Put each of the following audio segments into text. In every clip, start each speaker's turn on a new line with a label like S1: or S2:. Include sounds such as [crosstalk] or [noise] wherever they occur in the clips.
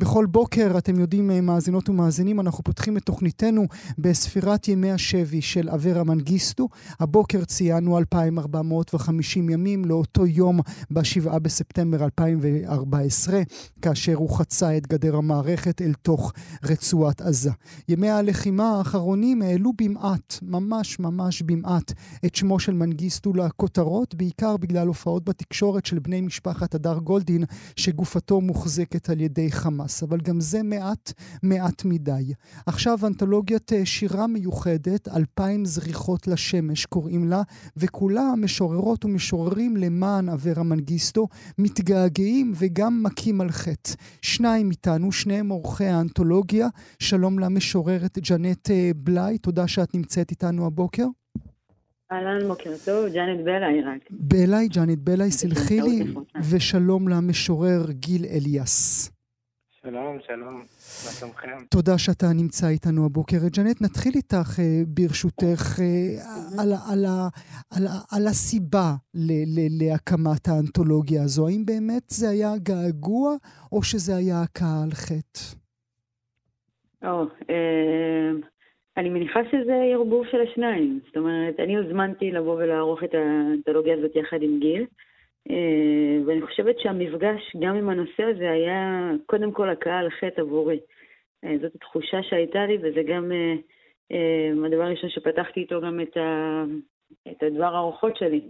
S1: בכל בוקר, אתם יודעים, אה, מאזינות ומאזינים, אנחנו פותחים את תוכניתנו בספירת ימי השבי של אברה מנגיסטו. הבוקר ציינו 2,450 ימים לאותו יום ב-7 בספטמבר 2014, כאשר הוא חצה את גדר המערכת אל תוך רצועת עזה. ימי הלחימה האחרונים העלו במעט, ממש ממש במעט, את שמו של מנגיסטו לכותרות, בעיקר בגלל הופעות בתקשורת של בני משפחת הדר גולדין, שגופתו מוחזקת על ידי חמאס. חמאס, אבל גם זה מעט מעט מדי. עכשיו אנתולוגיית אה, שירה מיוחדת, אלפיים זריחות לשמש קוראים לה, וכולה משוררות ומשוררים למען אברה מנגיסטו, מתגעגעים וגם מכים על חטא. שניים איתנו, שניהם עורכי האנתולוגיה. שלום למשוררת ג'נט אה, בלאי, תודה שאת נמצאת איתנו הבוקר.
S2: אהלן, בוקר טוב, ג'אנט בלעי רק.
S1: בלעי, ג'אנט בלעי, סלחי לי, ושלום למשורר גיל אליאס.
S3: שלום, שלום, מה שלומכם?
S1: תודה שאתה נמצא איתנו הבוקר. ג'נט, נתחיל איתך אה, ברשותך אה, על, על, על, על הסיבה ל, ל, להקמת האנתולוגיה הזו. האם באמת זה היה געגוע או שזה היה הכאה על חטא?
S2: או, אה, אני מניחה שזה ערבוב של השניים. זאת אומרת, אני הוזמנתי לבוא ולערוך את האנתולוגיה הזאת יחד עם גיל. אה, ואני חושבת שהמפגש גם עם הנושא הזה היה קודם כל הקהל חטא עבורי. אה, זאת התחושה שהייתה לי, וזה גם אה, הדבר הראשון שפתחתי איתו גם את, ה, את הדבר הארוחות שלי.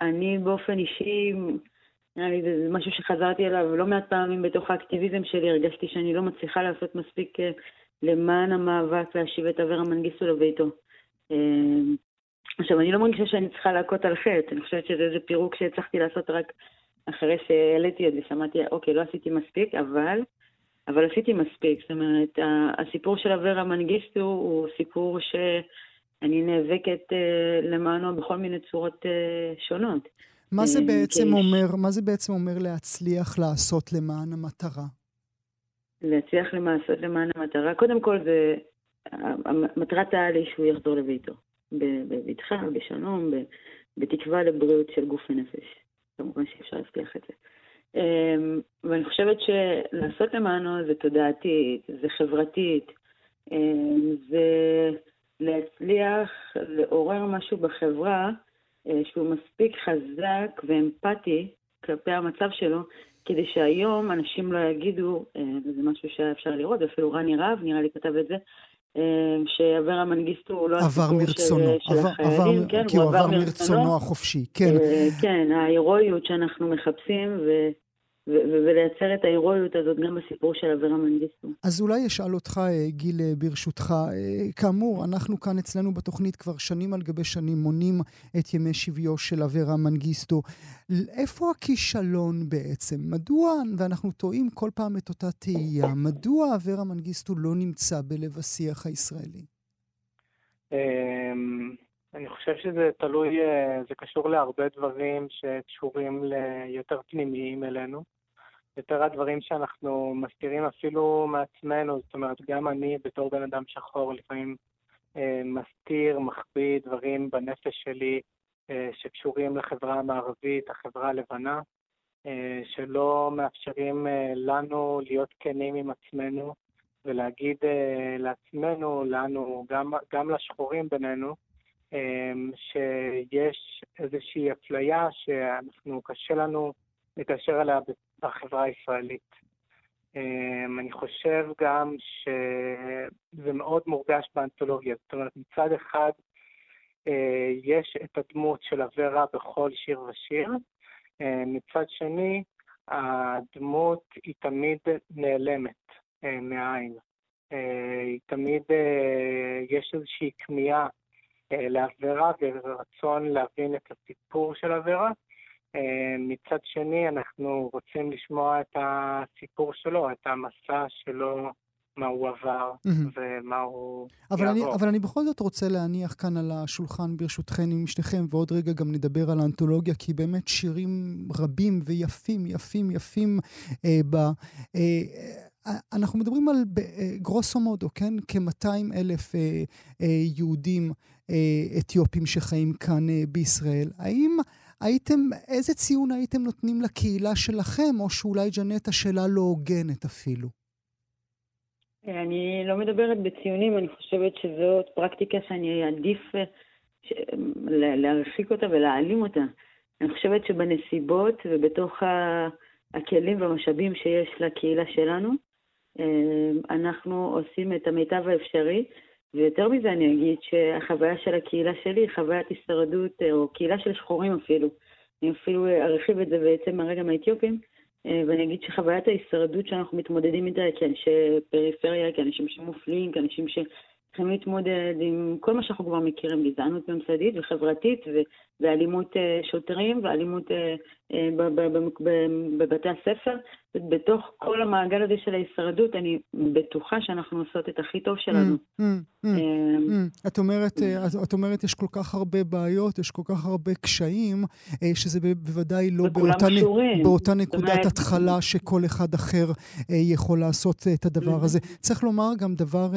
S2: אני באופן אישי, נראה לי זה משהו שחזרתי אליו לא מעט פעמים בתוך האקטיביזם שלי, הרגשתי שאני לא מצליחה לעשות מספיק למען המאבק להשיב את אברה מנגיסטו לביתו. עכשיו, אני לא מרגישה שאני צריכה להכות על חטא, אני חושבת שזה איזה פירוק שהצלחתי לעשות רק אחרי שהעליתי את זה, שמעתי, אוקיי, לא עשיתי מספיק, אבל, אבל עשיתי מספיק. זאת אומרת, הסיפור של אברה מנגיסטו הוא סיפור שאני נאבקת אה, למענו בכל מיני צורות אה, שונות.
S1: מה זה, אה, בעצם כי... אומר, מה זה בעצם אומר להצליח לעשות למען המטרה?
S2: להצליח לעשות למען המטרה, קודם כל זה, מטרת העל היא שהוא יחזור לביתו. בבטחה, בשלום, בתקווה לבריאות של גוף ונפש. כמובן שאפשר להבטיח את זה. אמ, ואני חושבת שלעשות למענו זה תודעתית, זה חברתית, אמ, זה להצליח לעורר משהו בחברה אה, שהוא מספיק חזק ואמפתי כלפי המצב שלו, כדי שהיום אנשים לא יגידו, אה, וזה משהו שהיה אפשר לראות, אפילו רני רהב נראה לי כתב את זה, שאברה מנגיסטו הוא לא
S1: הסיפור מרצונו, של, של החיילים, עבר, כן, כי הוא עבר מרצונו החופשי, כן.
S2: אה, כן, ההירואיות שאנחנו מחפשים, ו... ולייצר את ההירואיות הזאת גם בסיפור של אברה מנגיסטו.
S1: אז אולי אשאל אותך, אה, גיל, אה, ברשותך. אה, כאמור, אנחנו כאן אצלנו בתוכנית כבר שנים על גבי שנים מונים את ימי שביו של אברה מנגיסטו. איפה הכישלון בעצם? מדוע, ואנחנו טועים כל פעם את אותה תהייה, מדוע אברה מנגיסטו לא נמצא בלב השיח הישראלי?
S3: אני חושב שזה תלוי, זה קשור להרבה דברים שקשורים ליותר פנימיים אלינו. יותר הדברים שאנחנו מסתירים אפילו מעצמנו, זאת אומרת, גם אני בתור בן אדם שחור לפעמים אה, מסתיר, מחביא דברים בנפש שלי אה, שקשורים לחברה המערבית, החברה הלבנה, אה, שלא מאפשרים אה, לנו להיות כנים עם עצמנו ולהגיד אה, לעצמנו, לנו, גם, גם לשחורים בינינו, אה, שיש איזושהי אפליה שאנחנו, קשה לנו לקשר אליה בחברה הישראלית. אמ, אני חושב גם שזה מאוד מורגש באנתולוגיה. זאת אומרת, מצד אחד יש את הדמות של אברה בכל שיר ושיר. מצד שני, הדמות היא תמיד נעלמת מהעין. היא תמיד, יש איזושהי כמיהה לאברה ורצון להבין את הסיפור של אברה. מצד שני, אנחנו רוצים לשמוע את הסיפור שלו, את המסע שלו מה הוא עבר. ומה הוא
S1: אבל יעבור. אני, אבל אני בכל זאת רוצה להניח כאן על השולחן, ברשותכם, עם שניכם, ועוד רגע גם נדבר על האנתולוגיה, כי באמת שירים רבים ויפים, יפים, יפים אה, ב... אה, אה אנחנו מדברים על אה, גרוסו מודו, כן? כ-200 אלף אה, אה, יהודים אתיופים שחיים כאן בישראל. האם הייתם, איזה ציון הייתם נותנים לקהילה שלכם, או שאולי ג'נט השאלה לא הוגנת אפילו?
S2: אני לא מדברת בציונים, אני חושבת שזאת פרקטיקה שאני אעדיף. להרחיק אותה ולהעלים אותה. אני חושבת שבנסיבות ובתוך הכלים והמשאבים שיש לקהילה שלנו, אנחנו עושים את המיטב האפשרי, ויותר מזה אני אגיד שהחוויה של הקהילה שלי חוויית הישרדות, אה, או קהילה של שחורים אפילו. אני אפילו ארחיב את זה בעצם מהרגע מהאתיופים. אה, ואני אגיד שחוויית ההישרדות שאנחנו מתמודדים איתה כאנשי פריפריה, כאנשים שמופלים, כאנשים שצריכים להתמודד עם כל מה שאנחנו כבר מכירים, גזענות ממסדית וחברתית ואלימות אה, שוטרים ואלימות אה, בבתי הספר. בתוך כל המעגל הזה של ההישרדות, אני בטוחה שאנחנו עושות את הכי טוב שלנו. Mm, mm,
S1: mm, את אומרת, את אומרת, יש כל כך הרבה בעיות, יש כל כך הרבה קשיים, שזה בוודאי לא באותה נקודת התחלה שכל אחד אחר יכול לעשות את הדבר הזה. צריך לומר גם דבר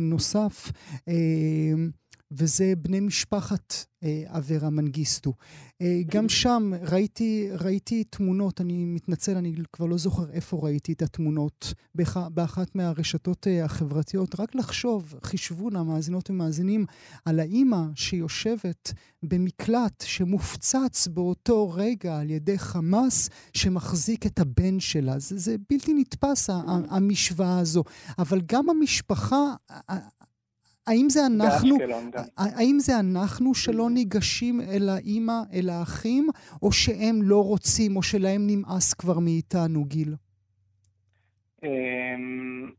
S1: נוסף. וזה בני משפחת אה, אברה מנגיסטו. אה, גם שם ראיתי, ראיתי תמונות, אני מתנצל, אני כבר לא זוכר איפה ראיתי את התמונות, באח, באחת מהרשתות אה, החברתיות. רק לחשוב, חישבו נא, מאזינות ומאזינים, על האימא שיושבת במקלט שמופצץ באותו רגע על ידי חמאס שמחזיק את הבן שלה. זה, זה בלתי נתפס, המשוואה הזו. אבל גם המשפחה, האם זה אנחנו, האם זה אנחנו שלא ניגשים אל האימא, אל האחים, או שהם לא רוצים, או שלהם נמאס כבר מאיתנו, גיל?
S3: אמ,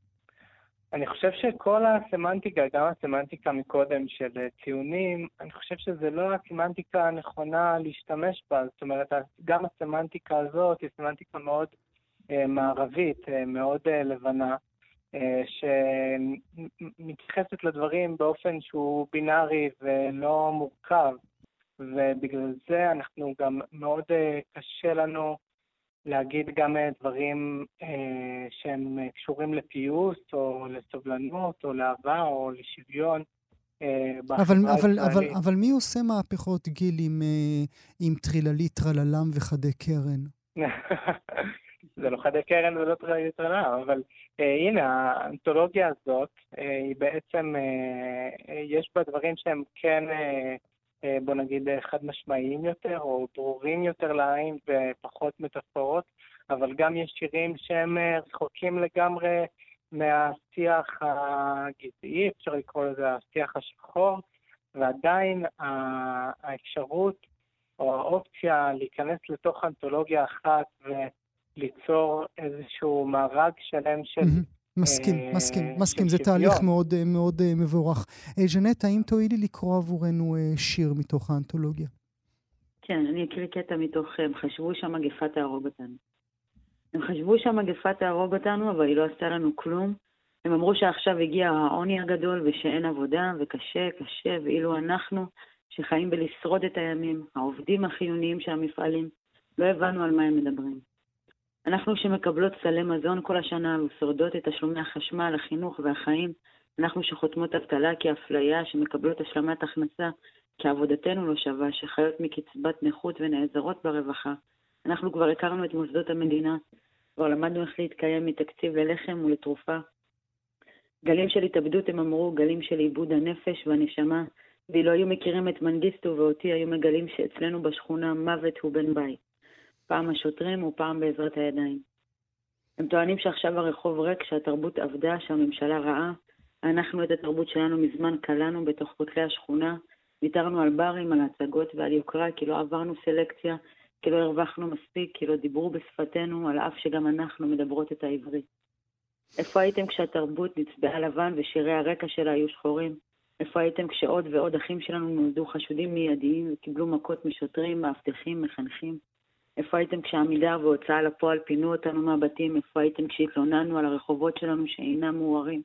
S3: אני חושב שכל הסמנטיקה, גם הסמנטיקה מקודם של ציונים, אני חושב שזה לא הסמנטיקה הנכונה להשתמש בה. זאת אומרת, גם הסמנטיקה הזאת היא סמנטיקה מאוד אה, מערבית, אה, מאוד אה, לבנה. אה, שמתייחסת לדברים באופן שהוא בינארי ולא מורכב, ובגלל זה אנחנו גם מאוד אה, קשה לנו להגיד גם אה, דברים שהם קשורים לפיוס או לסובלנות או לאהבה או לשוויון.
S1: אבל, אבל, אבל, אבל מי עושה מהפכות גיל עם, עם טריללי, טרללם וחדי קרן? [laughs]
S3: זה לא חדי קרן ולא טרללם, אבל אה, הנה, האנתולוגיה הזאת, אה, היא בעצם, אה, יש בה דברים שהם כן, בוא נגיד, חד משמעיים יותר, או ברורים יותר לעין ופחות מטאפורות, אבל גם יש שירים שהם רחוקים לגמרי מהשיח הגזעי, אפשר לקרוא לזה השיח השחור, ועדיין האפשרות או האופציה להיכנס לתוך אנתולוגיה אחת ו... ליצור איזשהו מארג שלם של...
S1: מסכים, אה, מסכים, מסכים, זה תהליך מאוד אה, מאוד אה, מבורך. ז'נט, האם תואילי לקרוא עבורנו שיר מתוך האנתולוגיה?
S2: כן, אני אקריא קטע מתוך, הם חשבו שהמגפה תהרוג אותנו. הם חשבו שהמגפה תהרוג אותנו, אבל היא לא עשתה לנו כלום. הם אמרו שעכשיו הגיע העוני הגדול ושאין עבודה וקשה, קשה, ואילו אנחנו, שחיים בלשרוד את הימים, העובדים החיוניים של המפעלים, לא הבנו על מה הם מדברים. אנחנו שמקבלות סלי מזון כל השנה ושורדות את תשלומי החשמל, החינוך והחיים, אנחנו שחותמות אבטלה כאפליה, שמקבלות השלמת הכנסה כי עבודתנו לא שווה, שחיות מקצבת נכות ונעזרות ברווחה. אנחנו כבר הכרנו את מוסדות המדינה, כבר למדנו איך להתקיים מתקציב ללחם ולתרופה. גלים של התאבדות הם אמרו, גלים של עיבוד הנפש והנשמה, ואילו היו מכירים את מנגיסטו ואותי, היו מגלים שאצלנו בשכונה מוות הוא בן בית. פעם השוטרים ופעם בעזרת הידיים. הם טוענים שעכשיו הרחוב ריק, שהתרבות עבדה, שהממשלה רעה. אנחנו את התרבות שלנו מזמן כלאנו בתוך כותלי השכונה, ויתרנו על ברים, על הצגות ועל יוקרה, כי לא עברנו סלקציה, כי לא הרווחנו מספיק, כי לא דיברו בשפתנו, על אף שגם אנחנו מדברות את העברית. איפה הייתם כשהתרבות נצבעה לבן ושירי הרקע שלה היו שחורים? איפה הייתם כשעוד ועוד אחים שלנו נולדו חשודים מיידיים וקיבלו מכות משוטרים, מאבטחים, מחנכים? איפה הייתם כשעמידר והוצאה לפועל פינו אותנו מהבתים? איפה הייתם כשהתלוננו על הרחובות שלנו שאינם מוארים?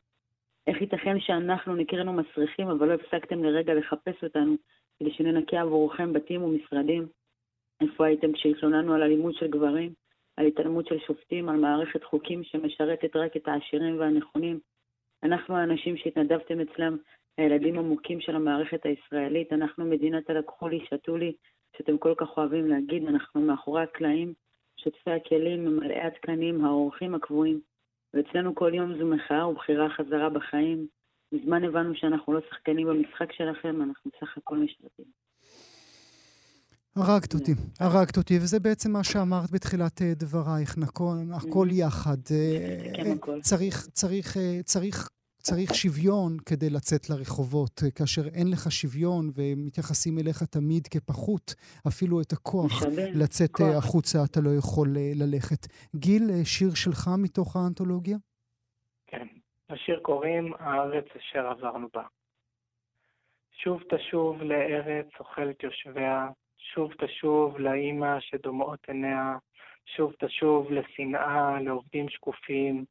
S2: איך ייתכן שאנחנו נקראנו מסריחים, אבל לא הפסקתם לרגע לחפש אותנו כדי שננקה עבורכם בתים ומשרדים? איפה הייתם כשהתלוננו על אלימות של גברים, על התעלמות של שופטים, על מערכת חוקים שמשרתת רק את העשירים והנכונים? אנחנו האנשים שהתנדבתם אצלם, הילדים המוכים של המערכת הישראלית, אנחנו מדינת הלקחו לי, שתו לי, שאתם כל כך אוהבים להגיד, אנחנו מאחורי הקלעים, שוטפי הכלים, ממלאי התקנים, האורחים הקבועים. ואצלנו כל יום זו מחאה ובחירה חזרה בחיים. מזמן הבנו שאנחנו לא שחקנים במשחק שלכם, אנחנו סך הכל משרתים.
S1: הרגת אותי, הרגת אותי, וזה בעצם מה שאמרת בתחילת אה, דברייך, נכון, הכל יחד. אה,
S2: כן,
S1: צריך, צריך, אה, צריך צריך שוויון כדי לצאת לרחובות. כאשר אין לך שוויון ומתייחסים אליך תמיד כפחות, אפילו את הכוח משבל, לצאת כוח. החוצה אתה לא יכול ללכת. גיל, שיר שלך מתוך האנתולוגיה?
S3: כן, לשיר קוראים הארץ אשר עברנו בה. שוב תשוב לארץ אוכלת יושביה, שוב תשוב לאימא שדומעות עיניה, שוב תשוב לשנאה, לעובדים שקופים,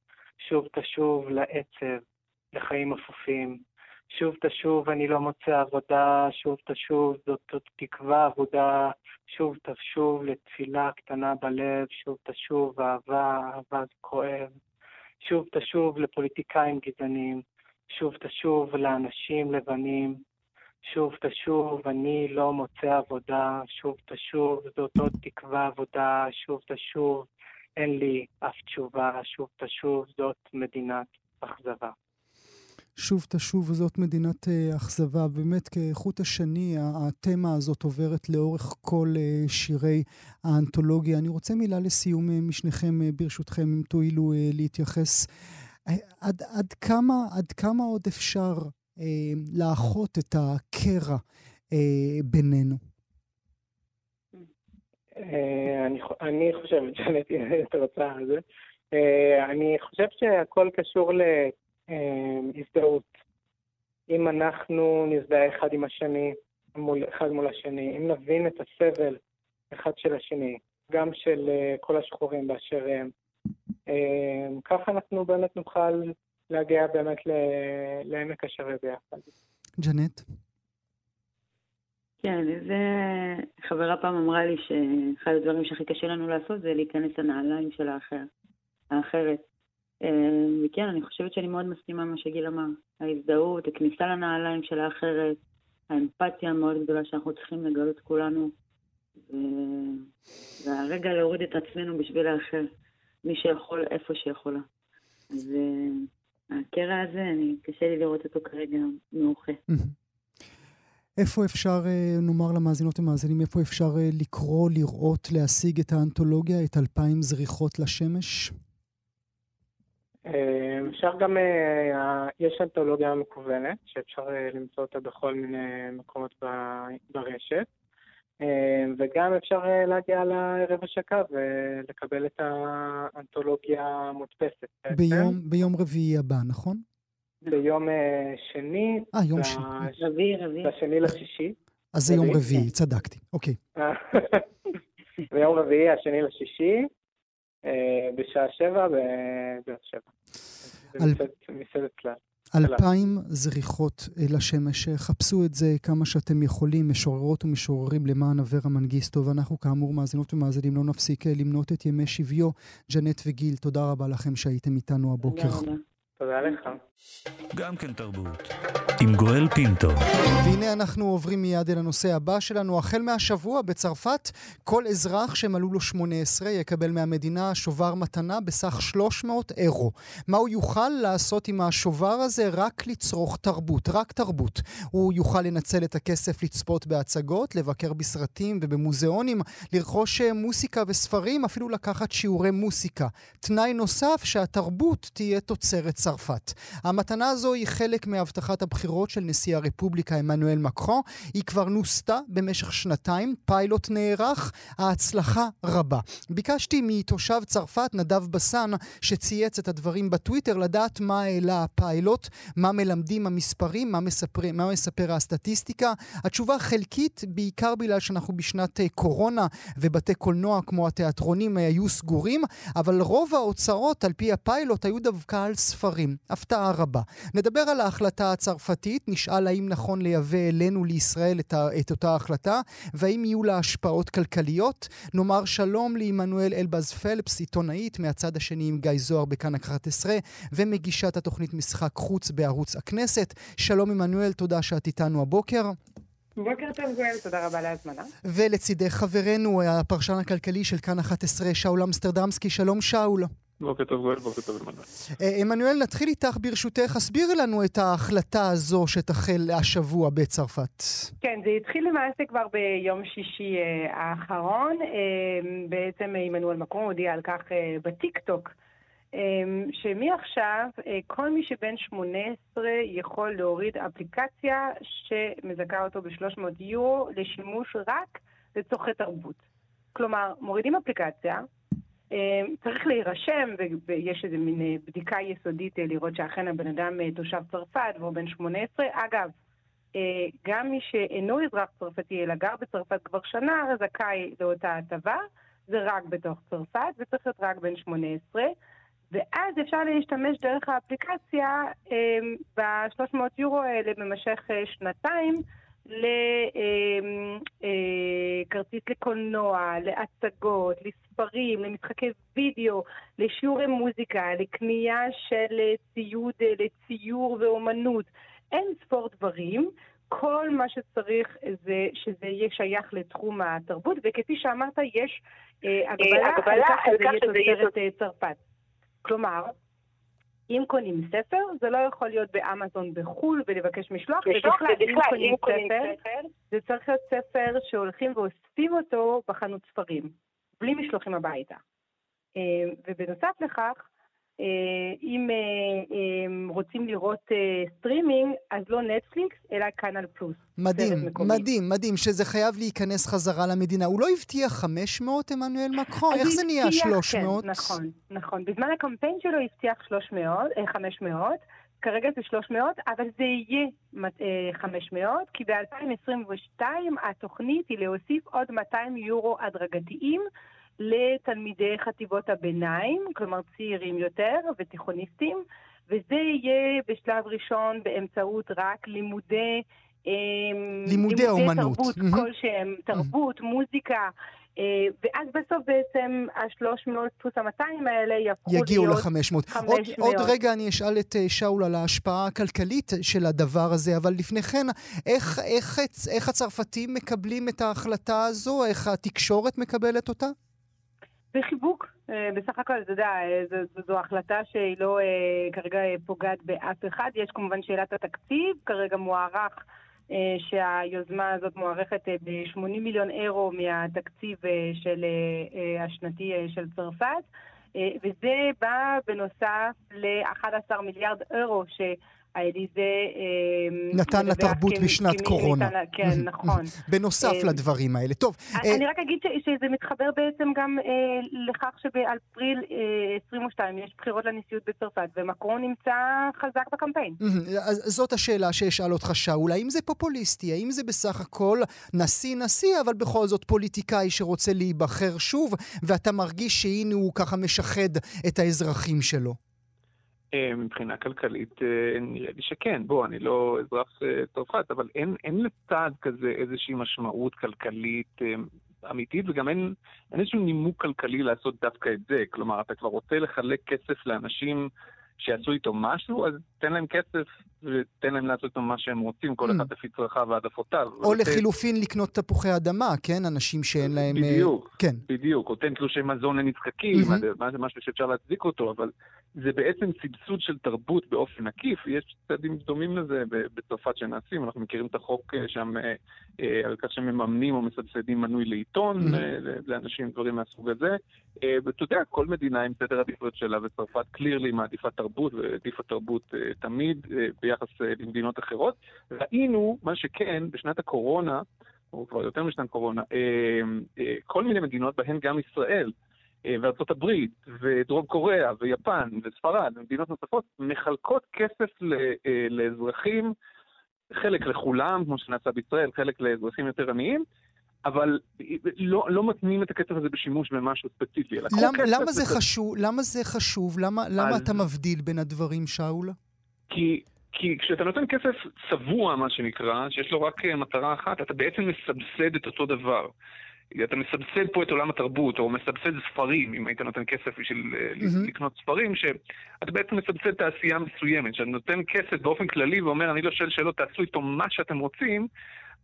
S3: שוב תשוב לעצב, לחיים אפופים. שוב תשוב, אני לא מוצא עבודה, שוב תשוב, זאת, תקווה עבודה, שוב תשוב לתפילה קטנה בלב, שוב תשוב, אהבה, אהבה כואב. שוב תשוב לפוליטיקאים גזענים, שוב תשוב לאנשים לבנים, שוב תשוב, אני לא מוצא עבודה, שוב תשוב, זאת עוד תקווה עבודה, שוב תשוב, אין לי אף תשובה, שוב תשוב, זאת מדינת אכזבה.
S1: שוב תשוב וזאת מדינת uh, אכזבה. באמת כחוט השני, התמה הזאת עוברת לאורך כל uh, שירי האנתולוגיה. אני רוצה מילה לסיום uh, משניכם, ברשותכם, אם תואילו להתייחס. עד, עד, כמה, עד כמה עוד אפשר uh, לאחות את הקרע uh, בינינו?
S3: אני, אני חושבת שאני [laughs] רוצה על זה. אני חושב שהכל קשור הזדהות. אם אנחנו נזדהה אחד עם השני, מול, אחד מול השני, אם נבין את הסבל אחד של השני, גם של uh, כל השחורים באשר הם, uh, ככה אנחנו באמת נוכל להגיע באמת לעמק השווה ביחד.
S1: ג'נט?
S2: כן, זה... חברה פעם אמרה לי שאחד הדברים שהכי קשה לנו לעשות זה להיכנס לנעליים של האחר, האחרת. אה, וכן, אני חושבת שאני מאוד מסכימה עם מה שגיל אמר. ההזדהות, הכניסה לנעליים של האחרת, האמפתיה המאוד גדולה שאנחנו צריכים לגלות כולנו, והרגע להוריד את עצמנו בשביל האחר, מי שיכול, איפה שיכולה. אז אה, הקרע הזה, אני, קשה לי לראות אותו כרגע מאוחה.
S1: איפה אפשר, אה, נאמר למאזינות ומאזינים, איפה אפשר לקרוא, לראות, להשיג את האנתולוגיה, את אלפיים זריחות לשמש?
S3: אה, אפשר גם, אה, יש אנתולוגיה מקוונת, שאפשר אה, למצוא אותה בכל מיני מקומות ברשת, וגם אפשר להגיע לערב השקה ולקבל את האנתולוגיה המודפסת.
S1: ביום, ביום רביעי הבא, נכון?
S3: ביום שני.
S1: אה, יום שני.
S2: רביעי, רביעי.
S3: בשני לשישי.
S1: אז זה יום רביעי, צדקתי, אוקיי. [laughs]
S3: ביום רביעי, השני לשישי, בשעה שבע בבאר שבע. מסעדת כלל.
S1: אלפיים זריחות לשמש, חפשו את זה כמה שאתם יכולים, משוררות ומשוררים למען אברה מנגיסטו, ואנחנו כאמור מאזינות ומאזינים לא נפסיק למנות את ימי שביו. ג'נט וגיל, תודה רבה לכם שהייתם איתנו הבוקר.
S3: תודה לך.
S4: גם כן תרבות. עם גואל פינטו.
S1: והנה אנחנו עוברים מיד אל הנושא הבא שלנו. החל מהשבוע בצרפת, כל אזרח שמלאו לו 18 יקבל מהמדינה שובר מתנה בסך 300 אירו. מה הוא יוכל לעשות עם השובר הזה? רק לצרוך תרבות, רק תרבות. הוא יוכל לנצל את הכסף לצפות בהצגות, לבקר בסרטים ובמוזיאונים, לרכוש מוסיקה וספרים, אפילו לקחת שיעורי מוסיקה. תנאי נוסף שהתרבות תהיה תוצרת צרפת. המתנה הזו היא חלק מהבטחת הבחירות של נשיא הרפובליקה עמנואל מקרו. היא כבר נוסתה במשך שנתיים, פיילוט נערך, ההצלחה רבה. ביקשתי מתושב צרפת, נדב בסן, שצייץ את הדברים בטוויטר, לדעת מה העלה הפיילוט, מה מלמדים המספרים, מה מספר, מה מספר הסטטיסטיקה. התשובה חלקית, בעיקר בגלל שאנחנו בשנת אה, קורונה ובתי קולנוע כמו התיאטרונים אה, היו סגורים, אבל רוב ההוצאות על פי הפיילוט היו דווקא על ספרים. הפתעה רבה. נדבר על ההחלטה הצרפתית, נשאל האם נכון לייבא אלינו לישראל את, ה, את אותה החלטה, והאם יהיו לה השפעות כלכליות. נאמר שלום לעמנואל אלבז פלפס, עיתונאית מהצד השני עם גיא זוהר בכאן 11, ומגישת התוכנית משחק חוץ בערוץ הכנסת. שלום עמנואל, תודה שאת איתנו הבוקר.
S5: בוקר טוב גואל, תודה רבה להזמנה.
S1: ולצידך חברנו, הפרשן הכלכלי של כאן 11, שאול אמסטרדמסקי. שלום שאול.
S6: בוקר טוב גואל, בוקר טוב עמנואל.
S1: אה, עמנואל, נתחיל איתך ברשותך. הסבירי לנו את ההחלטה הזו שתחל השבוע בצרפת.
S5: כן, זה התחיל למעשה כבר ביום שישי אה, האחרון. אה, בעצם עמנואל מקרון הודיע על כך בטיקטוק. שמעכשיו כל מי שבן 18 יכול להוריד אפליקציה שמזכה אותו ב-300 יורו לשימוש רק לצורכי תרבות. כלומר, מורידים אפליקציה, צריך להירשם, ויש איזה מין אה, בדיקה יסודית אה, לראות שאכן הבן אדם אה, תושב צרפת והוא בן 18. אגב, גם מי שאינו אזרח צרפתי אלא גר בצרפת כבר שנה, זכאי לאותה הטבה, זה רק בתוך צרפת, וצריך להיות רק בן 18. ואז אפשר להשתמש דרך האפליקציה אמ, ב-300 יורו האלה במשך שנתיים. לכרטיס לקולנוע, להצגות, לספרים, למשחקי וידאו, לשיעורי מוזיקה, לקנייה של ציוד לציור ואומנות. אין ספור דברים. כל מה שצריך זה שזה יהיה שייך לתחום התרבות, וכפי שאמרת, יש אה, הגבלה, הגבלה על כך שזה יהיה תוצרת צרפת. כלומר, אם קונים ספר, זה לא יכול להיות באמזון בחו"ל ולבקש משלוח, ובכלל, אם קונים ספר, זה צריך להיות ספר שהולכים ואוספים אותו בחנות ספרים, בלי משלוחים הביתה. אה, ובנוסף לכך, אם אה, רוצים לראות סטרימינג, אז לא נטפליקס, אלא Canal Plus.
S1: מדהים, מדהים, מדהים, שזה חייב להיכנס חזרה למדינה. הוא לא הבטיח 500, עמנואל מקרון? איך זה נהיה 300?
S5: כן, נכון, נכון. בזמן הקמפיין שלו הבטיח 300, 500, כרגע זה 300, אבל זה יהיה 500, כי ב-2022 התוכנית היא להוסיף עוד 200 יורו הדרגתיים. לתלמידי חטיבות הביניים, כלומר צעירים יותר ותיכוניסטים, וזה יהיה בשלב ראשון באמצעות רק לימודי...
S1: אמ, לימודי אומנות.
S5: תרבות mm-hmm. כלשהם, תרבות, mm-hmm. מוזיקה. אה, ואז בסוף בעצם ה-300 פלוס ה-200 האלה יהפכו להיות...
S1: יגיעו ל-500. עוד, עוד רגע אני אשאל את אה, שאול על ההשפעה הכלכלית של הדבר הזה, אבל לפני כן, איך, איך, איך הצרפתים מקבלים את ההחלטה הזו? איך התקשורת מקבלת אותה?
S5: בחיבוק. אה, בסך הכל, אתה יודע, אה, זו, זו החלטה שהיא לא אה, כרגע פוגעת באף אחד. יש כמובן שאלת התקציב, כרגע מוערך שהיוזמה הזאת מוערכת ב-80 מיליון אירו מהתקציב של השנתי של צרפת, וזה בא בנוסף ל-11 מיליארד אירו ש... האליזה...
S1: אמ, נתן לתרבות בשנת קורונה.
S5: כן, נכון.
S1: בנוסף אמ, לדברים האלה. טוב.
S5: אני אה, רק אגיד שזה מתחבר בעצם גם אה, לכך שבאפריל 22 אה, יש בחירות לנשיאות בצרפת, ומקרון נמצא חזק בקמפיין.
S1: זאת השאלה שאשאל אותך, שאול. האם זה פופוליסטי? האם זה בסך הכל נשיא-נשיא, אבל בכל זאת פוליטיקאי שרוצה להיבחר שוב, ואתה מרגיש שהנה הוא ככה משחד את האזרחים שלו?
S6: אה, מבחינה כלכלית אה, נראה לי שכן. בוא, אני לא אזרח אה, צרפת, אבל אין, אין לצד כזה איזושהי משמעות כלכלית אמיתית, וגם אין, אין איזשהו נימוק כלכלי לעשות דווקא את זה. כלומר, אתה כבר רוצה לחלק כסף לאנשים שיעשו איתו משהו, אז תן להם כסף ותן להם לעשות איתו מה שהם רוצים, כל mm. אחד לפי צרכיו והעדפותיו.
S1: או לחילופין לקנות תפוחי אדמה, כן? אנשים שאין להם...
S6: בדיוק, כן. בדיוק. או תן תלושי מזון לנצחקים, mm-hmm. זה משהו שאפשר להצדיק אותו, אבל זה בעצם סבסוד של תרבות באופן עקיף. יש צעדים דומים לזה בצרפת שנעשים, אנחנו מכירים את החוק אה, שם אה, אה, על כך שמממנים או מסבסדים מנוי לעיתון לאנשים, דברים מהסוג הזה. ואתה יודע, כל מדינה עם סדר עדיפויות שלה, וצרפת קלירלי מעדיפה תרבות, והעדיפה תרבות תמיד ביחס למדינות אחרות. ראינו, מה שכן, בשנת הקורונה, או כבר יותר משנת קורונה, כל מיני מדינות, בהן גם ישראל, וארצות הברית, ודרום קוריאה, ויפן, וספרד, ומדינות נוספות, מחלקות כסף אה, לאזרחים, חלק לכולם, כמו שנעשה בישראל, חלק לאזרחים יותר עניים, אבל לא, לא מתנים את הכסף הזה בשימוש במשהו ספציפי.
S1: למ, למה זה חשוב? למה זה חשוב? למה, למה אז... אתה מבדיל בין הדברים, שאול?
S6: כי כי כשאתה נותן כסף צבוע, מה שנקרא, שיש לו רק אה, מטרה אחת, אתה בעצם מסבסד את אותו דבר. אתה מסבסד פה את עולם התרבות, או מסבסד ספרים, אם היית נותן כסף בשביל mm-hmm. לקנות ספרים, שאתה בעצם מסבסד תעשייה מסוימת, שאתה נותן כסף באופן כללי ואומר, אני לא שואל שאלות, תעשו איתו מה שאתם רוצים,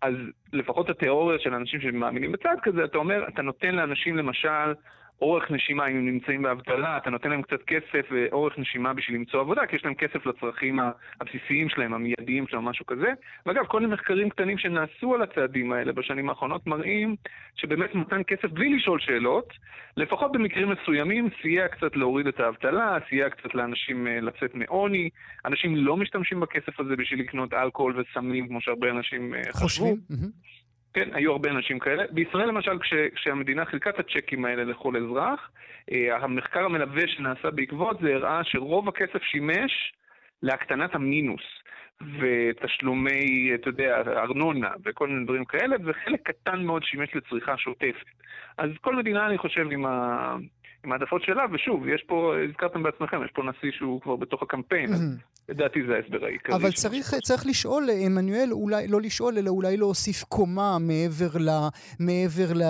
S6: אז לפחות התיאוריה של אנשים שמאמינים בצד כזה, אתה אומר, אתה נותן לאנשים למשל אורך נשימה, אם הם נמצאים באבטלה, אתה נותן להם קצת כסף ואורך נשימה בשביל למצוא עבודה, כי יש להם כסף לצרכים הבסיסיים שלהם, המיידיים שלהם, משהו כזה. ואגב, כל מיני מחקרים קטנים שנעשו על הצעדים האלה בשנים האחרונות מראים שבאמת מתן כסף בלי לשאול שאלות, לפחות במקרים מסוימים, סייע קצת להוריד את האבטלה, סייע קצת לאנשים אה, לצאת מעוני. אנשים לא משתמשים בכסף הזה בשביל לקנות אלכוהול וסמים, כמו שהרבה אנשים אה, חשבו. כן, היו הרבה אנשים כאלה. בישראל למשל, כש, כשהמדינה חילקה את הצ'קים האלה לכל אזרח, אה, המחקר המלווה שנעשה בעקבות זה הראה שרוב הכסף שימש להקטנת המינוס. ותשלומי, אתה יודע, ארנונה וכל מיני דברים כאלה, וחלק קטן מאוד שימש לצריכה שוטפת. אז כל מדינה, אני חושב, עם, ה... עם העדפות שלה, ושוב, יש פה, הזכרתם בעצמכם, יש פה נשיא שהוא כבר בתוך הקמפיין, לדעתי זה ההסבר העיקרי.
S1: אבל צריך, צריך לשאול, עמנואל, אולי לא לשאול, אלא אולי להוסיף קומה מעבר, ל, מעבר ל,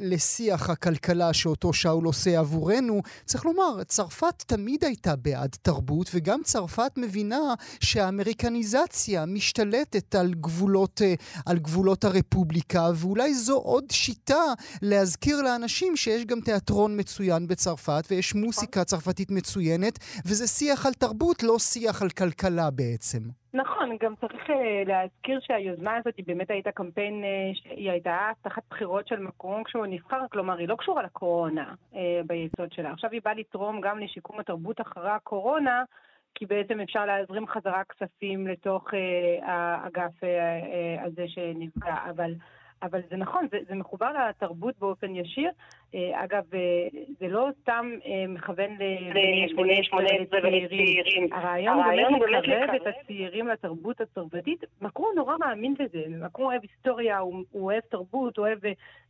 S1: לשיח הכלכלה שאותו שאול עושה עבורנו. צריך לומר, צרפת תמיד הייתה בעד תרבות, וגם צרפת מבינה שהאמריקניזציה משתלטת על גבולות, אה, על גבולות הרפובליקה, ואולי זו עוד שיטה להזכיר לאנשים שיש גם תיאטרון מצוין בצרפת, ויש מוסיקה צרפתית מצוינת, וזה שיח על תרבות, לא שיח על כלכלה בעצם.
S5: נכון, גם צריך uh, להזכיר שהיוזמה הזאת היא באמת הייתה קמפיין, uh, שהיא הייתה תחת בחירות של מקרון כשהוא נבחר, כלומר היא לא קשורה לקורונה uh, ביסוד שלה. עכשיו היא באה לתרום גם לשיקום התרבות אחרי הקורונה, כי בעצם אפשר להזרים חזרה כספים לתוך האגף הזה שנפגע, אבל... אבל זה נכון, זה, זה מחובר לתרבות באופן ישיר. אה, אגב, אה, זה לא סתם אה, מכוון ל-18 ולצעירים. הרעיון הוא באמת לקרב את הצעירים לתרבות הצרפתית. מקרון נורא מאמין בזה. מקרון אוהב היסטוריה, הוא, הוא אוהב תרבות, הוא אוהב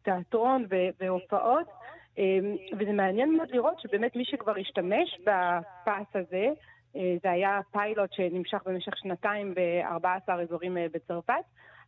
S5: תיאטרון והופעות. וזה מעניין מאוד לראות שבאמת מי שכבר השתמש בפס הזה, זה היה פיילוט שנמשך במשך שנתיים ב-14 אזורים בצרפת.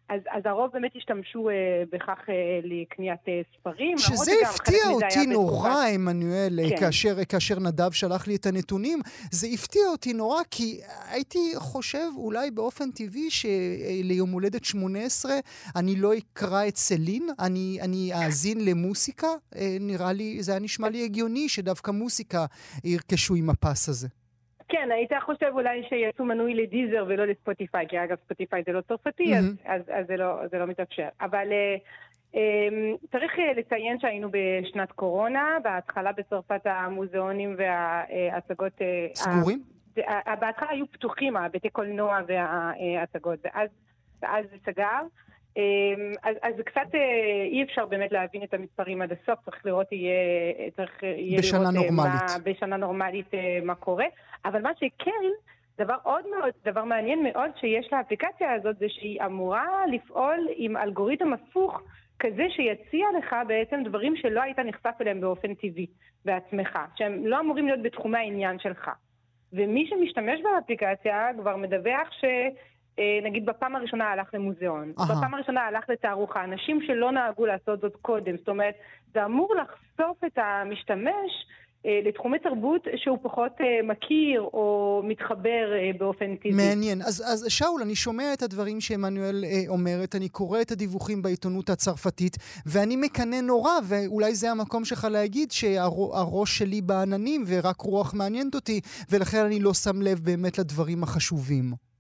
S5: אז, אז הרוב באמת השתמשו אה, בכך אה, לקניית אה, ספרים.
S1: שזה הפתיע אותי נורא, עמנואל, כן. כאשר, כאשר נדב שלח לי את הנתונים. זה הפתיע אותי נורא, כי הייתי חושב אולי באופן טבעי שליום הולדת 18 אני לא אקרא את סלין, אני, אני אאזין למוסיקה. אה, נראה לי, זה היה נשמע לי הגיוני שדווקא מוסיקה ירכשו עם הפס הזה.
S5: כן, היית חושב אולי שיעשו מנוי לדיזר ולא לספוטיפיי, כי אגב ספוטיפיי זה לא צרפתי, mm-hmm. אז, אז, אז זה, לא, זה לא מתאפשר. אבל uh, um, צריך uh, לציין שהיינו בשנת קורונה, בהתחלה בצרפת המוזיאונים וההצגות... Uh,
S1: סגורים?
S5: בהתחלה היו פתוחים, הבתי קולנוע וההצגות, ואז, ואז זה סגר. אמ, אז, אז קצת אה, אי אפשר באמת להבין את המספרים עד הסוף, צריך לראות, יהיה, צריך יהיה
S1: בשנה
S5: לראות
S1: נורמלית.
S5: מה, בשנה נורמלית מה קורה. אבל מה שכן, דבר עוד מאוד, דבר מעניין מאוד שיש לאפליקציה הזאת, זה שהיא אמורה לפעול עם אלגוריתם הפוך כזה שיציע לך בעצם דברים שלא היית נחשף אליהם באופן טבעי בעצמך, שהם לא אמורים להיות בתחומי העניין שלך. ומי שמשתמש באפליקציה כבר מדווח ש... אה, נגיד בפעם הראשונה הלך למוזיאון, Aha. בפעם הראשונה הלך לתערוכה, אנשים שלא נהגו לעשות זאת קודם, זאת אומרת, זה אמור לחשוף את המשתמש אה, לתחומי תרבות שהוא פחות אה, מכיר או מתחבר באופן טבעי.
S1: מעניין. אז, אז שאול, אני שומע את הדברים שעמנואל אומרת, אני קורא את הדיווחים בעיתונות הצרפתית, ואני מקנא נורא, ואולי זה המקום שלך להגיד שהראש שלי בעננים ורק רוח מעניינת אותי, ולכן אני לא שם לב באמת לדברים החשובים.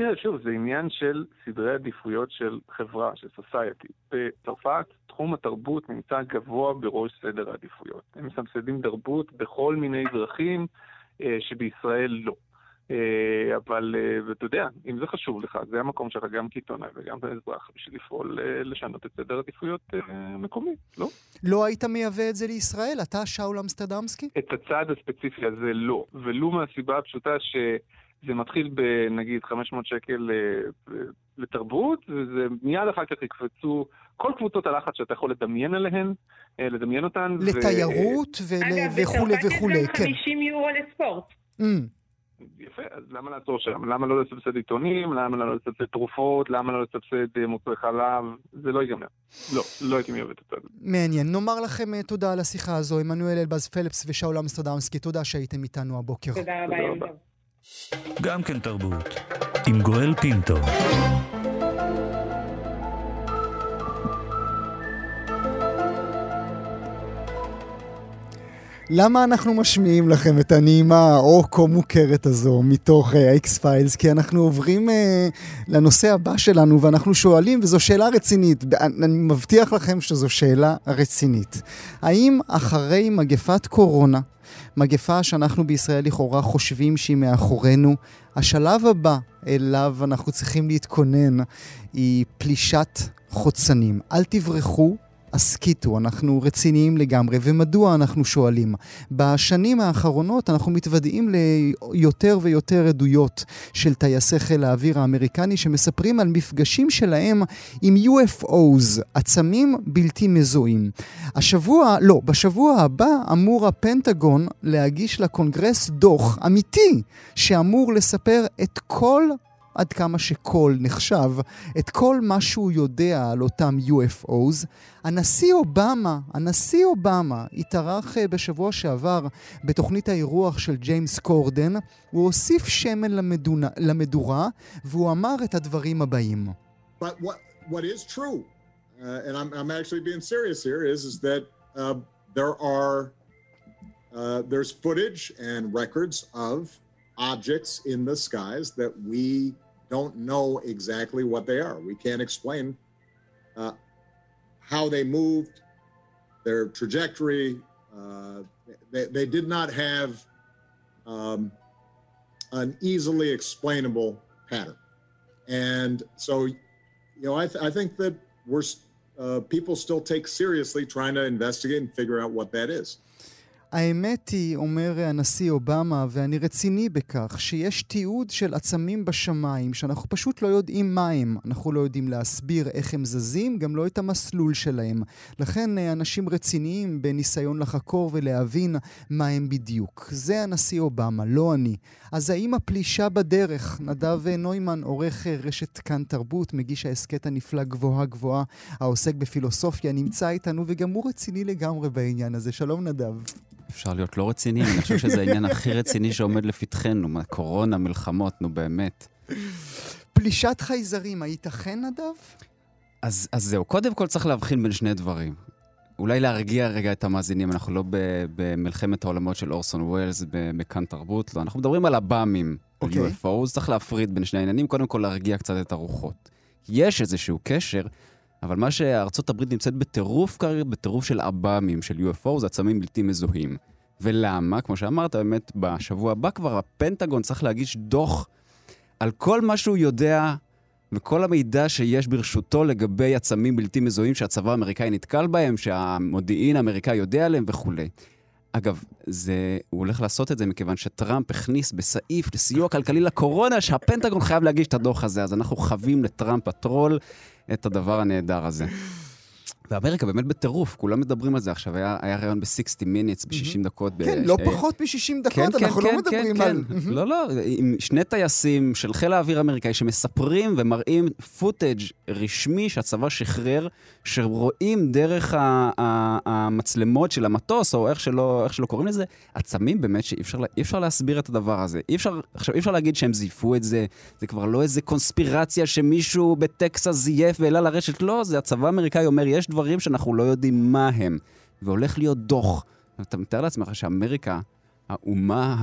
S6: תראה, שוב, זה עניין של סדרי עדיפויות של חברה, של סוסייטי. בצרפת תחום התרבות נמצא גבוה בראש סדר העדיפויות. הם מסבסדים תרבות בכל מיני דרכים אה, שבישראל לא. אה, אבל אה, אתה יודע, אם זה חשוב לך, זה המקום שלך גם כעיתונאי וגם כאזרח בשביל לפעול אה, לשנות את סדר עדיפויות אה, מקומי, לא?
S1: לא היית מייבא את זה לישראל? אתה שאול אמסטרדמסקי?
S6: את הצעד הספציפי הזה לא, ולו מהסיבה הפשוטה ש... זה מתחיל בנגיד 500 שקל אה, לתרבות, וזה מיד אחר כך יקפצו כל קבוצות הלחץ שאתה יכול לדמיין עליהן, אה, לדמיין אותן.
S1: לתיירות ו... וכולי וכולי,
S5: כן. אגב, בצרפת יש גם 50 יורו לספורט. Mm.
S6: יפה, אז למה לעצור שם? למה לא לסבסד עיתונים? למה לא לסבסד תרופות? למה לא לסבסד אה, מוצרי חלב? זה לא ייגמר. לא, לא הייתי מיובד את זה.
S1: מעניין. נאמר לכם תודה על השיחה הזו, עמנואל אלבז פלפס ושאול אמסטרדמסקי. תודה שהייתם איתנו הבוקר.
S5: תודה רבה, יום טוב.
S4: גם כן תרבות, עם גואל פינטו.
S1: למה אנחנו משמיעים לכם את הנעימה ה-כה מוכרת הזו מתוך ה X אה, Files? כי אנחנו עוברים אה, לנושא הבא שלנו ואנחנו שואלים, וזו שאלה רצינית, אני מבטיח לכם שזו שאלה רצינית. האם אחרי מגפת קורונה, מגפה שאנחנו בישראל לכאורה חושבים שהיא מאחורינו. השלב הבא אליו אנחנו צריכים להתכונן היא פלישת חוצנים. אל תברחו, הסכיתו, אנחנו רציניים לגמרי. ומדוע אנחנו שואלים? בשנים האחרונות אנחנו מתוודעים ליותר ויותר עדויות של טייסי חיל האוויר האמריקני שמספרים על מפגשים שלהם עם UFOs, עצמים בלתי מזוהים. השבוע, לא, בשבוע הבא אמור הפנטגון להגיש לקונגרס דוח אמיתי שאמור לספר את כל עד כמה שכל נחשב, את כל מה שהוא יודע על אותם UFOs. הנשיא אובמה, הנשיא אובמה התארח אה, בשבוע שעבר בתוכנית האירוח של ג'יימס קורדן, הוא הוסיף שמן למדונה, למדורה, והוא אמר את הדברים הבאים. But what, what is true, uh, and I'm, I'm actually being serious here, is, is that uh, there are, uh, there's footage and records of objects in the skies that we don't know exactly what they are. We can't explain uh, how they moved, their trajectory. Uh, they, they, did not have um, an easily explainable pattern. And so, you know, I, th- I think that we're uh, people still take seriously trying to investigate and figure out what that is. האמת היא, אומר הנשיא אובמה, ואני רציני בכך, שיש תיעוד של עצמים בשמיים, שאנחנו פשוט לא יודעים מה הם. אנחנו לא יודעים להסביר איך הם זזים, גם לא את המסלול שלהם. לכן אה, אנשים רציניים בניסיון לחקור ולהבין מה הם בדיוק. זה הנשיא אובמה, לא אני. אז האם הפלישה בדרך? נדב נוימן, עורך אה, רשת כאן תרבות, מגיש ההסכת הנפלא גבוהה גבוהה, העוסק בפילוסופיה, נמצא איתנו, וגם הוא רציני לגמרי בעניין הזה. שלום נדב.
S7: אפשר להיות לא רציניים, אני חושב שזה העניין הכי רציני שעומד לפתחנו, קורונה, מלחמות, נו באמת.
S1: פלישת חייזרים, הייתכן, נדב?
S7: אז, אז זהו, קודם כל צריך להבחין בין שני דברים. אולי להרגיע רגע את המאזינים, אנחנו לא במלחמת העולמות של אורסון ווילס בכאן תרבות, לא, אנחנו מדברים על עב"מים, okay. על UFO, צריך להפריד בין שני העניינים, קודם כל להרגיע קצת את הרוחות. יש איזשהו קשר, אבל מה שארצות הברית נמצאת בטירוף כרגע, בטירוף של עב"מים, של UFO, זה עצמים בלתי מזוהים. ולמה? כמו שאמרת, באמת, בשבוע הבא כבר הפנטגון צריך להגיש דוח על כל מה שהוא יודע וכל המידע שיש ברשותו לגבי עצמים בלתי מזוהים שהצבא האמריקאי נתקל בהם, שהמודיעין האמריקאי יודע עליהם וכולי. אגב, זה, הוא הולך לעשות את זה מכיוון שטראמפ הכניס בסעיף לסיוע כלכלי לקורונה שהפנטגון חייב להגיש את הדוח הזה, אז אנחנו חווים לטראמפ הטרול את הדבר הנהדר הזה. ואמריקה באמת בטירוף, כולם מדברים על זה עכשיו. היה, היה ראיון ב-60 minutes, ב-60 דקות.
S1: כן,
S7: ב-
S1: לא
S7: ש-
S1: פחות מ-60 דקות,
S7: כן, כן,
S1: אנחנו לא
S7: כן,
S1: מדברים
S7: כן,
S1: על...
S7: כן. לא, לא, עם שני טייסים של חיל האוויר האמריקאי שמספרים ומראים פוטאג' רשמי שהצבא שחרר, שרואים דרך ה- ה- המצלמות של המטוס, או איך שלא, איך שלא קוראים לזה, עצמים באמת שאי אפשר, אי אפשר להסביר את הדבר הזה. אי אפשר, עכשיו, אי אפשר להגיד שהם זייפו את זה, זה כבר לא איזה קונספירציה שמישהו בטקסס זייף והעלה לרשת, לא, זה הצבא האמריקאי אומר, יש דברים שאנחנו לא יודעים מה הם, והולך להיות דוח. אתה מתאר לעצמך שאמריקה, האומה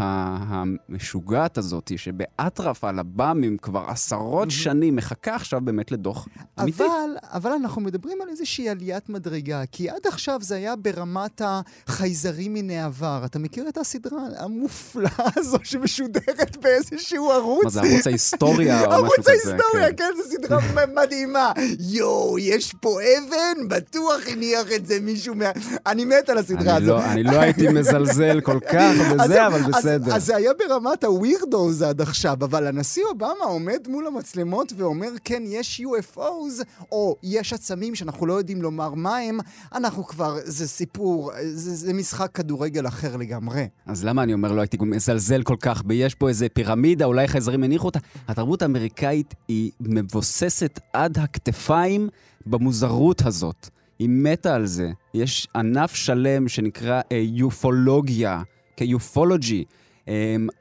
S7: המשוגעת הזאת, שבאטרף על הבאמים כבר עשרות שנים, מחכה עכשיו באמת לדוח אמיתי.
S1: אבל, אבל אנחנו מדברים על איזושהי עליית מדרגה, כי עד עכשיו זה היה ברמת החייזרים מן העבר. אתה מכיר את הסדרה המופלאה הזו שמשודרת באיזשהו ערוץ?
S7: מה זה, ערוץ ההיסטוריה או משהו כזה?
S1: ערוץ ההיסטוריה,
S7: כן.
S1: כן, זו סדרה מדהימה. יואו, יש פה אבן? בטוח הניח את זה מישהו מה... אני מת על הסדרה
S7: אני
S1: הזו.
S7: לא- אני לא הייתי מזלזל כל כך [laughs]
S1: זהו,
S7: אבל בסדר.
S1: אז זה היה ברמת הווירדוז עד עכשיו, אבל הנשיא אובמה עומד מול המצלמות ואומר, כן, יש UFOs, או יש עצמים שאנחנו לא יודעים לומר מה הם, אנחנו כבר, זה סיפור, זה, זה משחק כדורגל אחר לגמרי.
S7: אז למה אני אומר לא הייתי מזלזל כל כך ביש פה איזה פירמידה, אולי חייזרים הניחו אותה? התרבות האמריקאית היא מבוססת עד הכתפיים במוזרות הזאת. היא מתה על זה. יש ענף שלם שנקרא אה, יופולוגיה, כיופולוגי. Um,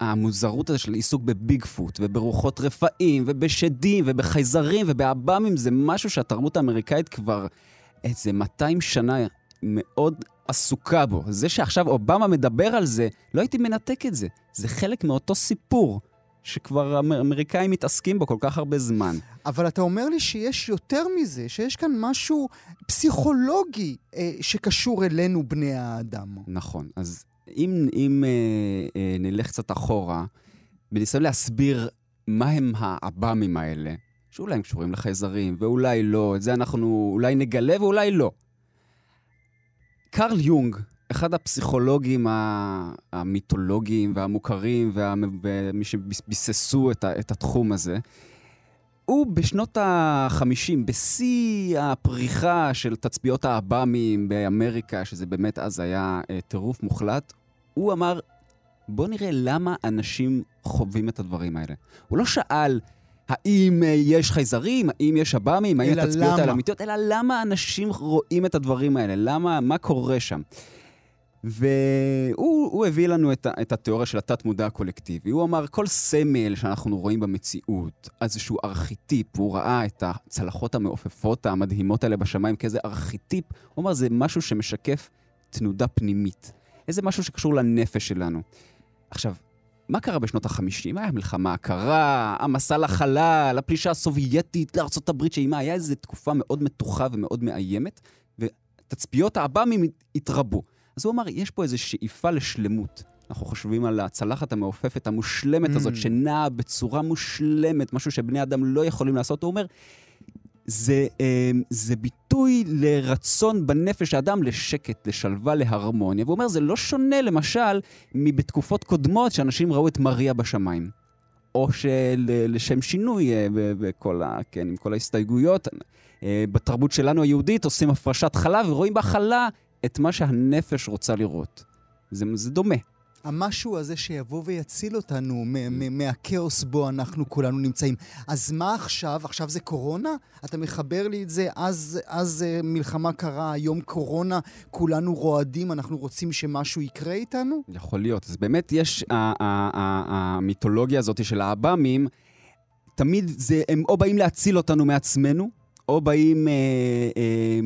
S7: המוזרות הזו של עיסוק בביג פוט, וברוחות רפאים, ובשדים, ובחייזרים, ובעב"מים, זה משהו שהתרבות האמריקאית כבר איזה 200 שנה מאוד עסוקה בו. זה שעכשיו אובמה מדבר על זה, לא הייתי מנתק את זה. זה חלק מאותו סיפור שכבר האמריקאים מתעסקים בו כל כך הרבה זמן.
S1: אבל אתה אומר לי שיש יותר מזה, שיש כאן משהו פסיכולוגי אה, שקשור אלינו, בני האדם.
S7: נכון. אז אם, אם אה, אה, נלך קצת אחורה, בניסיון להסביר מה הם העב"מים האלה, שאולי הם קשורים לחייזרים, ואולי לא, את זה אנחנו אולי נגלה ואולי לא. קרל יונג, אחד הפסיכולוגים המיתולוגיים והמוכרים וה- ומי שביססו את התחום הזה, הוא בשנות ה-50, בשיא הפריחה של תצפיות העב"מים באמריקה, שזה באמת אז היה אה, טירוף מוחלט, הוא אמר, בוא נראה למה אנשים חווים את הדברים האלה. הוא לא שאל האם אה, יש חייזרים, האם יש עב"מים, האם התצפיות האלה? אמיתיות, אלא למה אנשים רואים את הדברים האלה, למה, מה קורה שם. והוא הוא הביא לנו את, את התיאוריה של התת-מודע הקולקטיבי. הוא אמר, כל סמל שאנחנו רואים במציאות, איזשהו ארכיטיפ, הוא ראה את הצלחות המעופפות המדהימות האלה בשמיים כאיזה ארכיטיפ, הוא אמר, זה משהו שמשקף תנודה פנימית. איזה משהו שקשור לנפש שלנו. עכשיו, מה קרה בשנות ה-50? היה המלחמה הקרה, המסע לחלל, הפלישה הסובייטית לארצות הברית שאימה, היה איזו תקופה מאוד מתוחה ומאוד מאיימת, ותצפיות העב"מים התרבו. אז הוא אמר, יש פה איזו שאיפה לשלמות. אנחנו חושבים על הצלחת המעופפת המושלמת
S1: Mm.
S7: הזאת, שנעה בצורה מושלמת, משהו שבני אדם לא יכולים לעשות. הוא אומר, זה, אה, זה ביטוי לרצון בנפש האדם לשקט, לשלווה, להרמוניה. והוא אומר, זה לא שונה, למשל, מבתקופות קודמות שאנשים ראו את מריה בשמיים. או שלשם שינוי, אה, ו- וכל ה... כן, עם כל ההסתייגויות, אה, בתרבות שלנו היהודית עושים הפרשת חלה ורואים בחלה את מה שהנפש רוצה לראות. זה, זה דומה.
S1: המשהו הזה שיבוא ויציל אותנו מ- מהכאוס בו אנחנו כולנו נמצאים. אז מה עכשיו? עכשיו זה קורונה? אתה מחבר לי את זה, אז, אז uh, מלחמה קרה, היום קורונה, כולנו רועדים, אנחנו רוצים שמשהו יקרה איתנו?
S7: יכול להיות. אז באמת יש, המיתולוגיה הזאת של האב"מים, תמיד זה, הם או באים להציל אותנו מעצמנו, או באים אה, אה,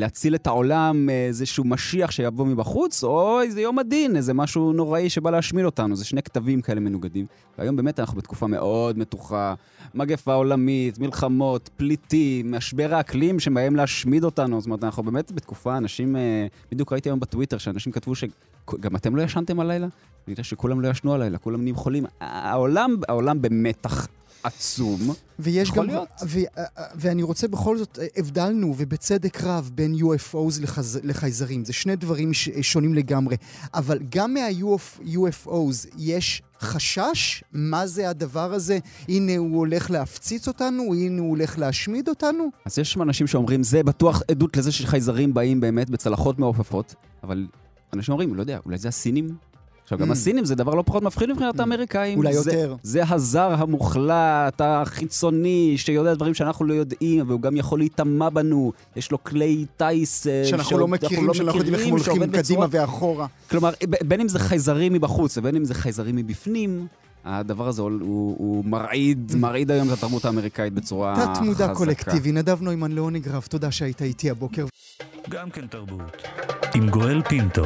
S7: להציל את העולם, אה, איזשהו משיח שיבוא מבחוץ, או איזה יום הדין, איזה משהו נוראי שבא להשמיד אותנו. זה שני כתבים כאלה מנוגדים. והיום באמת אנחנו בתקופה מאוד מתוחה, מגפה עולמית, מלחמות, פליטים, משבר האקלים שבהם להשמיד אותנו. זאת אומרת, אנחנו באמת בתקופה, אנשים, אה, בדיוק ראיתי היום בטוויטר שאנשים כתבו שגם אתם לא ישנתם הלילה? אני יודע שכולם לא ישנו הלילה, כולם נהיים חולים. העולם, העולם במתח. עצום.
S1: ויש
S7: יכול
S1: גם,
S7: להיות.
S1: ו, ואני רוצה בכל זאת, אה, הבדלנו, ובצדק רב, בין UFOs לחז, לחייזרים. זה שני דברים ש, שונים לגמרי. אבל גם מה-UFOs יש חשש? מה זה הדבר הזה? הנה הוא הולך להפציץ אותנו? הנה הוא הולך להשמיד אותנו?
S7: אז יש אנשים שאומרים, זה בטוח עדות לזה שחייזרים באים באמת בצלחות מעופפות, אבל אנשים אומרים, לא יודע, אולי זה הסינים? עכשיו, גם
S1: Mm.
S7: הסינים זה דבר לא פחות מפחיד מבחינת
S1: Mm.
S7: האמריקאים.
S1: אולי יותר.
S7: זה הזר המוחלט, החיצוני, שיודע דברים שאנחנו לא יודעים, והוא גם יכול להיטמע בנו. יש לו כלי טיס... אה,
S1: שאנחנו
S7: שעוד-
S1: לא מכירים, שאנחנו יודעים איך הם הולכים קדימה ואחורה.
S7: כלומר, בין אם זה חייזרים מבחוץ ובין אם זה חייזרים מבפנים, הדבר הזה הוא, הוא, מרעיד, מרעיד היום את התרבות האמריקאית בצורה חזקה.
S1: תת-מודע קולקטיבי. נדב נוימן, ליאוני גרף, תודה שהיית איתי הבוקר.
S8: גם כן תרבות. עם גואל פינטו.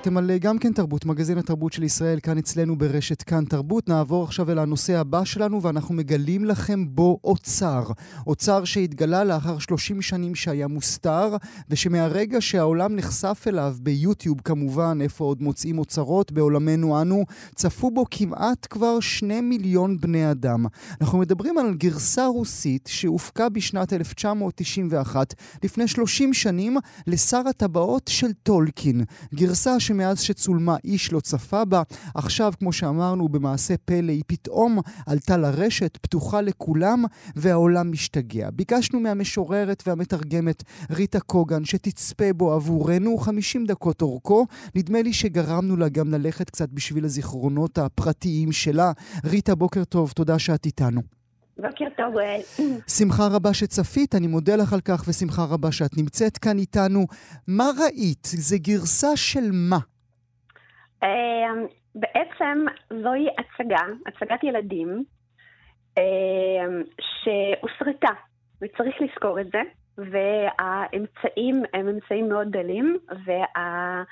S1: אתם על גם כן תרבות, מגזין התרבות של ישראל, כאן אצלנו ברשת כאן תרבות. נעבור עכשיו אל הנושא הבא שלנו, ואנחנו מגלים לכם בו אוצר. אוצר שהתגלה לאחר 30 שנים שהיה מוסתר, ושמהרגע שהעולם נחשף אליו, ביוטיוב כמובן, איפה עוד מוצאים אוצרות בעולמנו אנו, צפו בו כמעט כבר שני מיליון בני אדם. אנחנו מדברים על גרסה רוסית שהופקה בשנת 1991, לפני 30 שנים, לשר הטבעות של טולקין. גרסה שמאז שצולמה איש לא צפה בה, עכשיו, כמו שאמרנו, במעשה פלא היא פתאום עלתה לרשת, פתוחה לכולם, והעולם משתגע. ביקשנו מהמשוררת והמתרגמת ריטה קוגן שתצפה בו עבורנו 50 דקות אורכו. נדמה לי שגרמנו לה גם ללכת קצת בשביל הזיכרונות הפרטיים שלה. ריטה, בוקר טוב, תודה שאת איתנו.
S9: בוקר טוב, גואל. [clears throat]
S1: שמחה רבה שצפית, אני מודה לך על כך, ושמחה רבה שאת נמצאת כאן איתנו. מה ראית? זה גרסה של מה?
S9: אמ, בעצם זוהי הצגה, הצגת ילדים, אמ, שהוסרטה, וצריך לזכור את זה, והאמצעים הם אמצעים מאוד דלים, וה...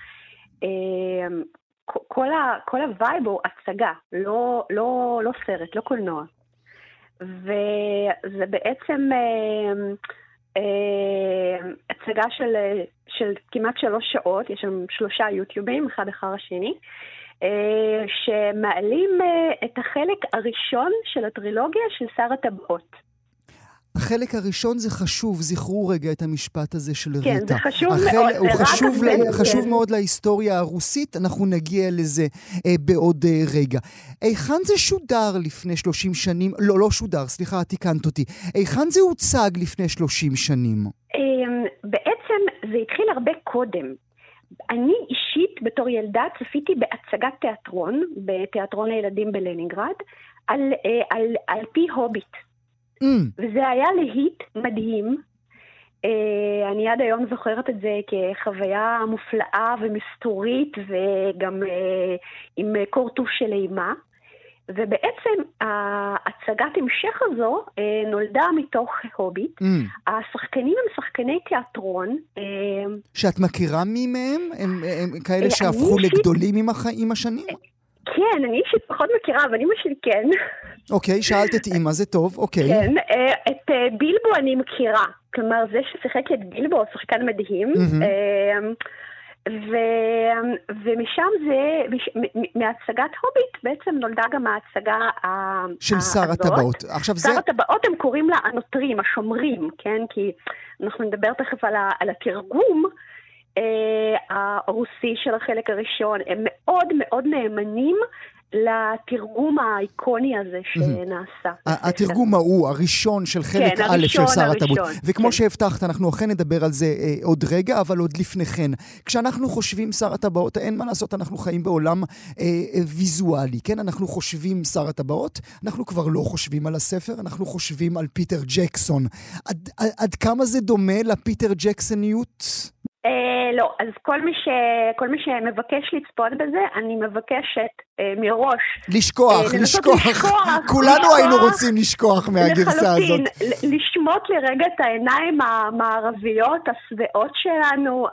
S9: כל, ה, כל ה vibe הוא הצגה, לא, לא, לא סרט, לא קולנוע. וזה בעצם אה, אה, הצגה של, של כמעט שלוש שעות, יש שם שלושה יוטיובים, אחד אחר השני, אה, שמעלים אה, את החלק הראשון של הטרילוגיה של שר הטבעות.
S1: החלק הראשון זה חשוב, זכרו רגע את המשפט הזה של
S9: כן,
S1: ריטה.
S9: זה חשוב
S1: החל,
S9: מאוד,
S1: הוא חשוב,
S9: זה,
S1: ל, חשוב
S9: כן.
S1: מאוד להיסטוריה הרוסית, אנחנו נגיע לזה אה, בעוד אה, רגע. היכן זה שודר לפני 30 שנים? לא, לא שודר, סליחה, תיקנת אותי. היכן זה הוצג לפני 30 שנים?
S9: אמ, בעצם זה התחיל הרבה קודם. אני אישית, בתור ילדה, צפיתי בהצגת תיאטרון, בתיאטרון הילדים בלנינגרד, על, אה, על, על פי הוביט.
S1: Mm,
S9: וזה היה להיט מדהים. אה, אני עד היום זוכרת את זה כחוויה מופלאה ומסתורית וגם אה, עם קורטוש של אימה. ובעצם ההצגת המשך הזו אה, נולדה מתוך הוביט.
S1: mm.
S9: השחקנים הם שחקני תיאטרון. אה,
S1: שאת מכירה מי מהם? הם, הם
S9: אה,
S1: כאלה
S9: אני
S1: שהפכו לגדולים עם, הח... עם השנים?
S9: כן, אני אישית פחות מכירה, אבל אמא שלי כן.
S1: אוקיי, שאלת את אימא, זה טוב, אוקיי.
S9: כן, אה, את אה, בילבו אני מכירה. כלומר, זה ששיחק את בילבו, שחקן מדהים. אה, ו- ומשם זה, מש- מהצגת הוביט בעצם נולדה גם ההצגה ה-
S1: של שר
S9: הזאת.
S1: הטבעות. עכשיו זה...
S9: שר הטבעות הם קוראים לה הנוטרים, השומרים, כן? כי אנחנו נדבר תכף על, ה- על התרגום הרוסי של החלק הראשון. הם מאוד מאוד נאמנים לתרגום האיקוני הזה שנעשה.
S1: התרגום ההוא, הראשון של חלק
S9: כן,
S1: א' של שר.
S9: הראשון,
S1: וכמו
S9: כן.
S1: שהבטחת, אנחנו אכן נדבר על זה אה, עוד רגע, אבל עוד לפני כן. כשאנחנו חושבים שר הטבעות, אין מה לעשות, אנחנו חיים בעולם אה, אה, ויזואלי, כן? אנחנו חושבים שר הטבעות, אנחנו כבר לא חושבים על הספר, אנחנו חושבים על פיטר ג'קסון. עד כמה זה דומה לפיטר ג'קסוניות?
S9: אה, לא, אז כל מי, ש... כל מי שמבקש לצפות בזה, אני מבקשת אה, מראש.
S1: לשכוח,
S9: לנסות
S1: לשכוח.
S9: לשכוח,
S1: כולנו
S9: לשכוח.
S1: היינו רוצים לשכוח מהגרסה הזאת.
S9: לחלוטין, לשמוט לרגע את העיניים המערביות, השבעות שלנו,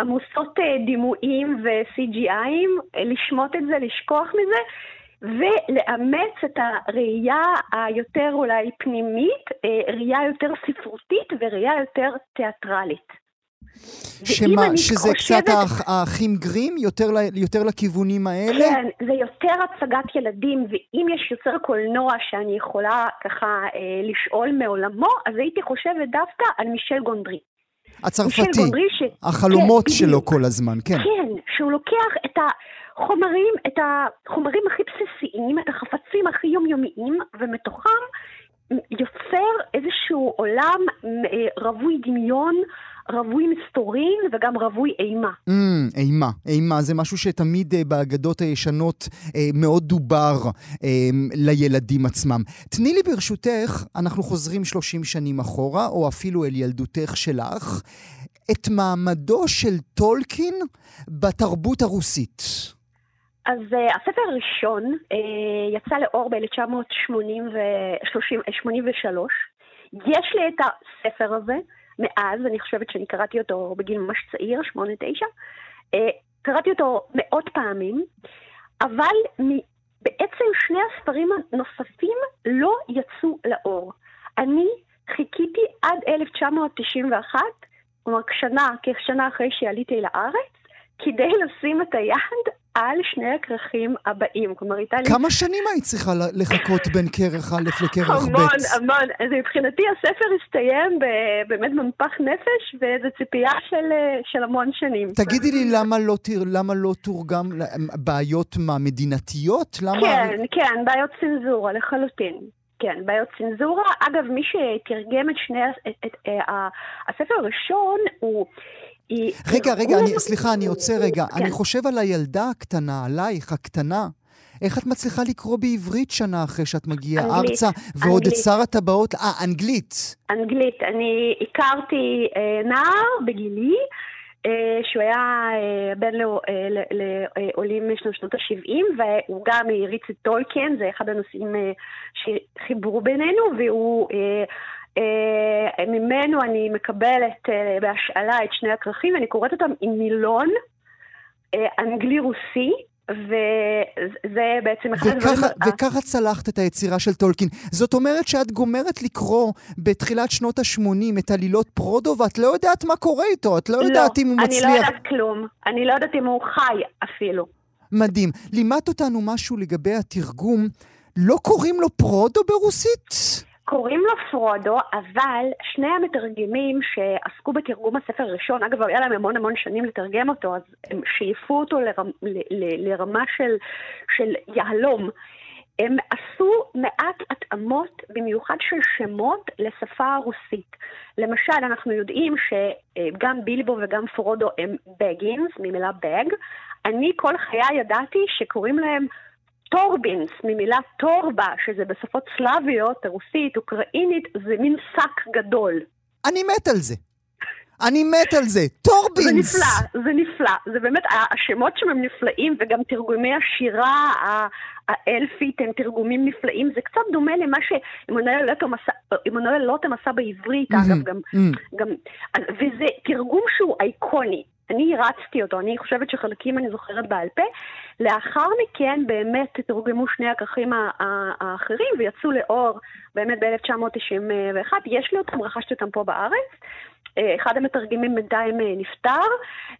S9: עמוסות דימויים ו-CGIים, לשמוט את זה, לשכוח מזה. ולאמץ את הראייה היותר אולי פנימית, ראייה יותר ספרותית וראייה יותר תיאטרלית.
S1: שמה, שזה
S9: חושבת-
S1: קצת האח- האחים גרים? יותר, יותר לכיוונים האלה?
S9: כן, זה יותר הצגת ילדים, ואם יש יוצר קולנוע שאני יכולה ככה אה, לשאול מעולמו, אז הייתי חושבת דווקא על מישל גונדרי. מישל
S1: הצרפתי.
S9: גונדרי ש...
S1: החלומות
S9: כן,
S1: שלו
S9: בדיוק.
S1: כל הזמן, כן.
S9: כן, שהוא לוקח את החומרים, את החומרים הכי בסיסיים, את החפצים הכי יומיומיים, ומתוכם יוצר איזשהו עולם אה, רווי דמיון, רווי מסתורין וגם רווי אימה.
S1: Mm, אימה, אימה, זה משהו שתמיד אה, באגדות הישנות אה, מאוד דובר אה, לילדים עצמם. תני לי ברשותך, אנחנו חוזרים 30 שנים אחורה, או אפילו אל ילדותך שלך, את מעמדו של טולקין בתרבות הרוסית.
S9: אז uh, הספר הראשון uh, יצא לאור ב-1983. יש לי את הספר הזה מאז, אני חושבת שאני קראתי אותו בגיל ממש צעיר, 8-9. Uh, קראתי אותו מאות פעמים, אבל בעצם שני הספרים הנוספים לא יצאו לאור. אני חיכיתי עד 1991, כלומר שנה, כשנה אחרי שעליתי לארץ, כדי לשים את היד על שני הכרכים הבאים. כלומר, הייתה לי...
S1: כמה שנים היית צריכה לחכות בין כרך א' לכרך ב'?
S9: המון, המון. אז מבחינתי הספר הסתיים באמת במפח נפש, וזו ציפייה של, אה, של המון שנים.
S1: תגידי לי למה לא. למה לא תורגם בעיות מה, מדינתיות? למה...
S9: כן, כן, בעיות צנזורה לחלוטין. כן, בעיות צנזורה. אגב, מי שתרגם את שני, את, את, את, אה, הספר הראשון הוא... היא
S1: רגע, רגע, אני, סליחה, אני עוצר רגע.
S9: כן.
S1: אני חושב על הילדה הקטנה, עלייך, הקטנה. איך את מצליחה לקרוא בעברית שנה אחרי שאת מגיעה
S9: אנגלית,
S1: ארצה, ועוד את
S9: אנגלית.
S1: שר הטבעות? אה, אנגלית.
S9: אנגלית. אני הכרתי אה, נער בגילי, אה, שהוא היה אה, בן אה, לעולים משנות שנות ה-70, והוא גם הריץ את טולקין, זה אחד הנושאים אה, שחיברו בינינו, והוא... אה, אה, ממנו אני מקבלת אה, בהשאלה את שני הכרכים, ואני קוראת אותם עם מילון אה, אנגלי-רוסי, וזה בעצם אחד הדברים...
S1: וככה,
S9: ה-
S1: וככה צלחת את היצירה של טולקין. זאת אומרת שאת גומרת לקרוא בתחילת שנות ה-80 את עלילות פרודו, ואת לא יודעת מה קורה איתו, את לא יודעת אם הוא
S9: אני לא
S1: מצליח.
S9: יודעת כלום. אני לא יודעת אם הוא חי אפילו.
S1: מדהים. לימדת אותנו משהו לגבי התרגום. לא קוראים לו פרודו ברוסית?
S9: קוראים לו פרודו, אבל שני המתרגמים שעסקו בתרגום הספר הראשון, אגב, היה להם המון המון שנים לתרגם אותו, אז הם שאיפו אותו לרמ, ל, ל, לרמה של, של יהלום. הם עשו מעט התאמות, במיוחד של שמות, לשפה הרוסית. למשל, אנחנו יודעים שגם בילבו וגם פרודו הם בגינס, ממילה בג. אני כל חיי ידעתי שקוראים להם טורבינס, ממילה טורבה, שזה בשפות סלאביות, רוסית, אוקראינית, זה מין שק גדול.
S1: אני מת על זה. אני מת על זה. טורבינס!
S9: זה נפלא, זה נפלא. זה באמת, השמות שם הם נפלאים, וגם תרגומי השירה האלפית הם תרגומים נפלאים. זה קצת דומה למה שעמנואל לוטם עשה- בעברית, אגב, גם, גם... וזה תרגום שהוא אייקוני. אני הרצתי אותו, אני חושבת שחלקים אני זוכרת בעל פה. לאחר מכן באמת תורגמו שני הכרכים האחרים ויצאו לאור באמת ב-1991. יש לי אותם, רכשתי אותם פה בארץ. אה, אחד המתרגמים בינתיים אה, נפטר.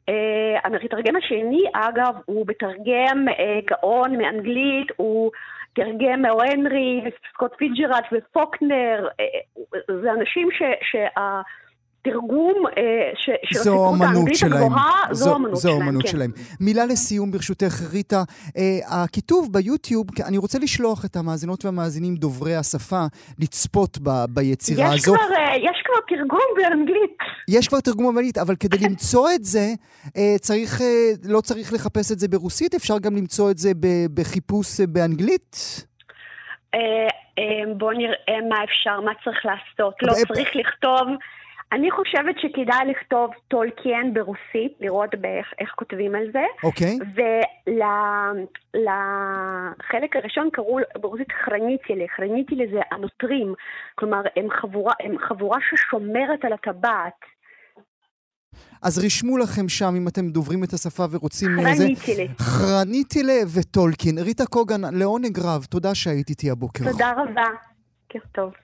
S9: אה, המתרגם השני, אגב, הוא מתרגם גאון מאנגלית, הוא תרגם מהנרי, סקוט פיג'רט ופוקנר. זה אנשים ש... שה... תרגום אה, ש- של
S1: זו
S9: הספרות האנגלית
S1: שלהם.
S9: הגבוהה, זו
S1: זו-
S9: האמנות
S1: זו
S9: שלהם,
S1: האמנות
S9: כן.
S1: שלהם. מילה לסיום ברשותך, ריטה. אה, הכיתוב ביוטיוב, אני רוצה לשלוח את המאזינות והמאזינים דוברי השפה לצפות ב- ביצירה
S9: יש
S1: הזו.
S9: כבר, אה, יש כבר תרגום באנגלית.
S1: יש כבר תרגום באנגלית, אבל כדי למצוא את זה, אה, צריך, אה, לא צריך לחפש את זה ברוסית, אפשר גם למצוא את זה בחיפוש באנגלית.
S9: בואו נראה מה אפשר, מה צריך לעשות. לא,
S1: אה,
S9: צריך לכתוב... אני חושבת שכדאי לכתוב טולקיין ברוסית, לראות באיך, איך כותבים על זה.
S1: אוקיי.
S9: ולחלק הראשון קראו ברוסית חרניטילי. חרניטילי זה הנוטרים. כלומר, הם חבורה, הם חבורה ששומרת על הטבעת.
S1: אז רשמו לכם שם, אם אתם דוברים את השפה ורוצים... זה-
S9: חרניטילי.
S1: חרניטילה וטולקין. ריטה קוגן, לעונג רב, תודה שהיית איתי הבוקר.
S9: תודה רבה. בוקר טוב.